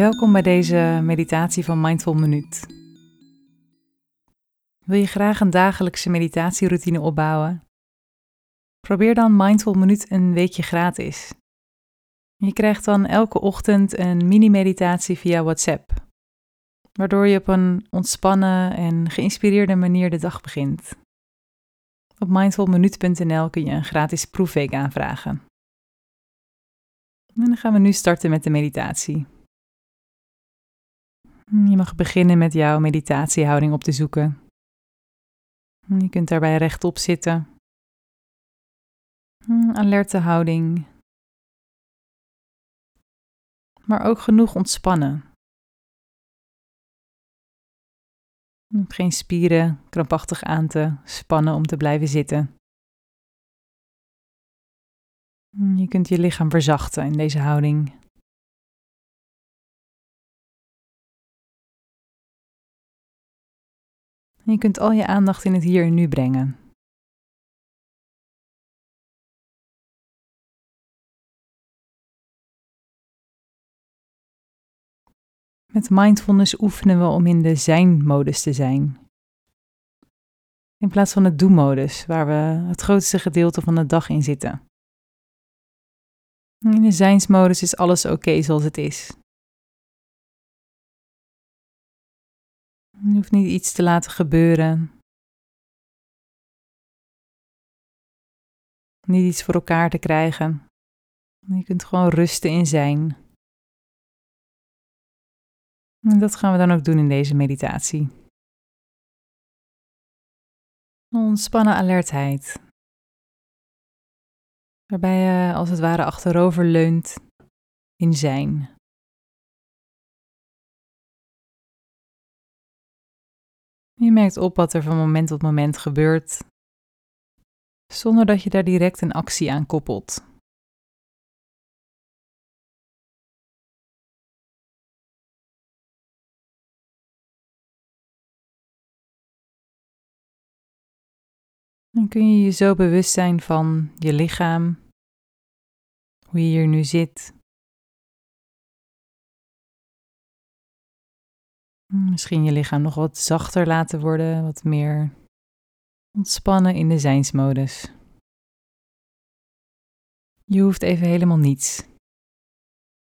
Welkom bij deze meditatie van Mindful Minuut. Wil je graag een dagelijkse meditatieroutine opbouwen? Probeer dan Mindful Minuut een weekje gratis. Je krijgt dan elke ochtend een mini-meditatie via WhatsApp, waardoor je op een ontspannen en geïnspireerde manier de dag begint. Op mindfulminuut.nl kun je een gratis proefweek aanvragen. En dan gaan we nu starten met de meditatie. Je mag beginnen met jouw meditatiehouding op te zoeken. Je kunt daarbij rechtop zitten. Alerte houding. Maar ook genoeg ontspannen. Geen spieren krampachtig aan te spannen om te blijven zitten. Je kunt je lichaam verzachten in deze houding. Je kunt al je aandacht in het hier en nu brengen. Met mindfulness oefenen we om in de zijn-modus te zijn. In plaats van de do-modus, waar we het grootste gedeelte van de dag in zitten. In de zijnsmodus is alles oké zoals het is. Je hoeft niet iets te laten gebeuren. Niet iets voor elkaar te krijgen. Je kunt gewoon rusten in zijn. En dat gaan we dan ook doen in deze meditatie. Ontspannen alertheid. Waarbij je als het ware achterover leunt in zijn. Je merkt op wat er van moment tot moment gebeurt, zonder dat je daar direct een actie aan koppelt. Dan kun je je zo bewust zijn van je lichaam, hoe je hier nu zit. Misschien je lichaam nog wat zachter laten worden, wat meer ontspannen in de zijnsmodus. Je hoeft even helemaal niets.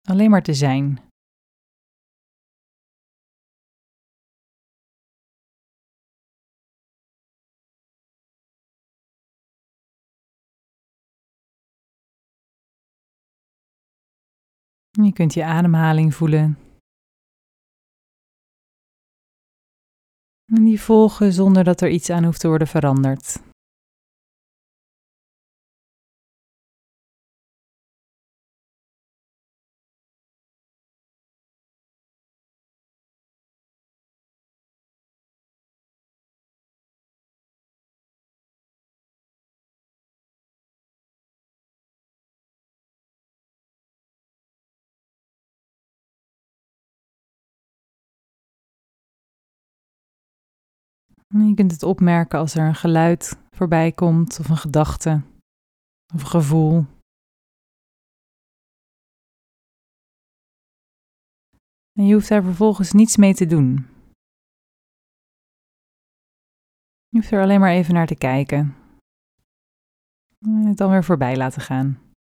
Alleen maar te zijn. Je kunt je ademhaling voelen. En die volgen zonder dat er iets aan hoeft te worden veranderd. Je kunt het opmerken als er een geluid voorbij komt, of een gedachte, of een gevoel. En je hoeft daar vervolgens niets mee te doen. Je hoeft er alleen maar even naar te kijken. En het dan weer voorbij laten gaan.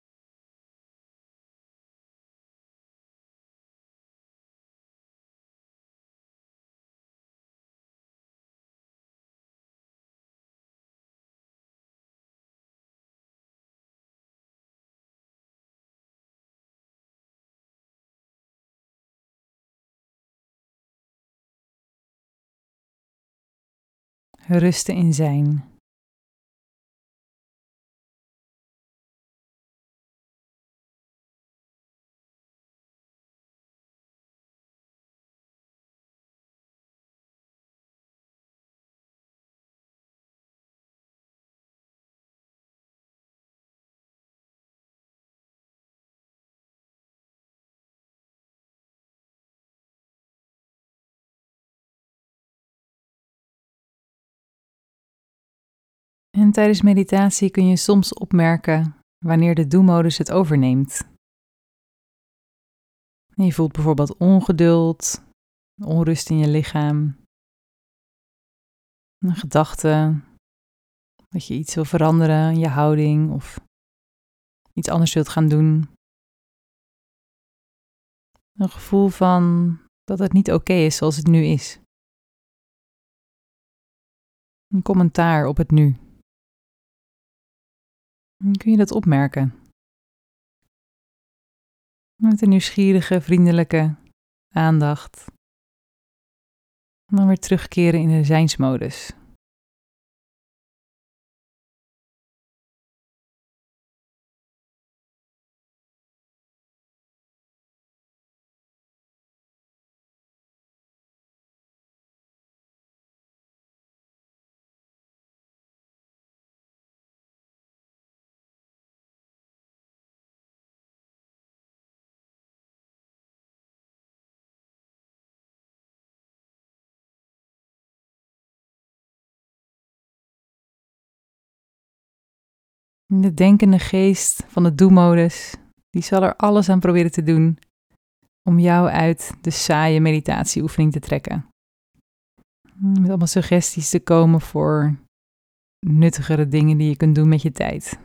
Rusten in zijn. En tijdens meditatie kun je soms opmerken wanneer de do-modus het overneemt. je voelt bijvoorbeeld ongeduld, onrust in je lichaam, een gedachte dat je iets wil veranderen je houding of iets anders wilt gaan doen. Een gevoel van dat het niet oké is zoals het nu is. Een commentaar op het nu. Kun je dat opmerken? Met een nieuwsgierige, vriendelijke aandacht. En dan weer terugkeren in de zijnsmodus. De denkende geest van de do-modus, die zal er alles aan proberen te doen om jou uit de saaie meditatieoefening te trekken. Met allemaal suggesties te komen voor nuttigere dingen die je kunt doen met je tijd.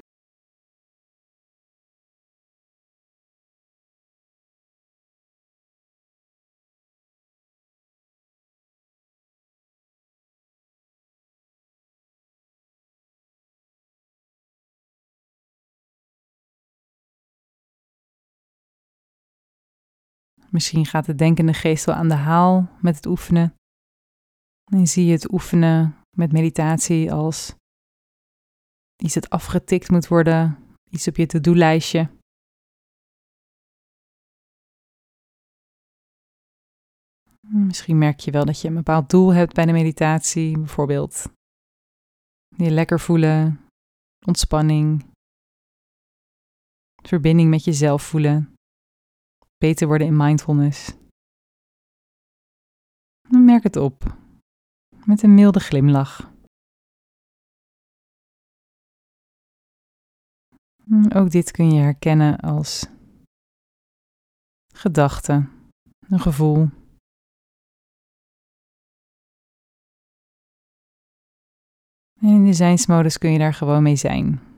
Misschien gaat de denkende geest wel aan de haal met het oefenen. En zie je het oefenen met meditatie als iets dat afgetikt moet worden, iets op je to-do-lijstje. Misschien merk je wel dat je een bepaald doel hebt bij de meditatie, bijvoorbeeld je lekker voelen, ontspanning, verbinding met jezelf voelen beter worden in mindfulness. merk het op met een milde glimlach. Ook dit kun je herkennen als gedachte, een gevoel. En in de zijnsmodus kun je daar gewoon mee zijn.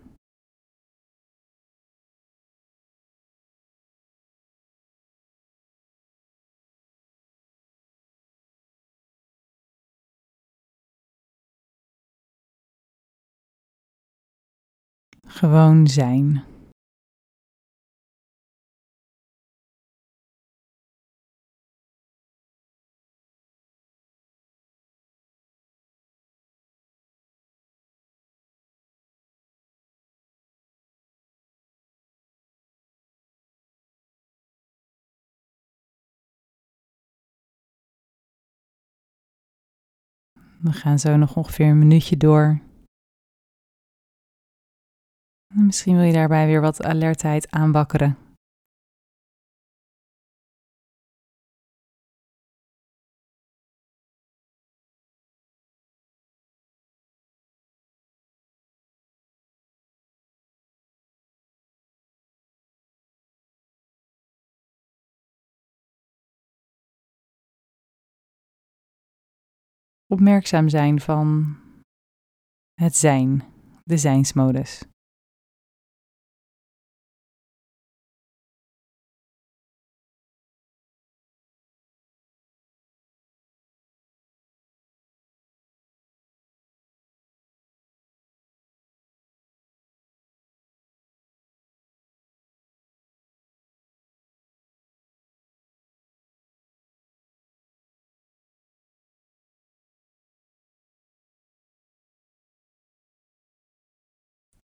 Gewoon zijn. We gaan zo nog ongeveer een minuutje door. Misschien wil je daarbij weer wat alertheid aanwakkeren. Opmerkzaam zijn van het zijn, de zijnsmodus.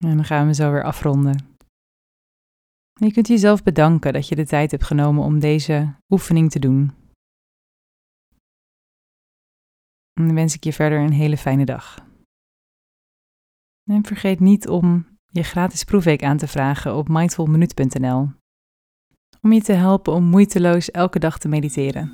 En dan gaan we zo weer afronden. Je kunt jezelf bedanken dat je de tijd hebt genomen om deze oefening te doen. En dan wens ik je verder een hele fijne dag. En vergeet niet om je gratis proefweek aan te vragen op mindfulminute.nl om je te helpen om moeiteloos elke dag te mediteren.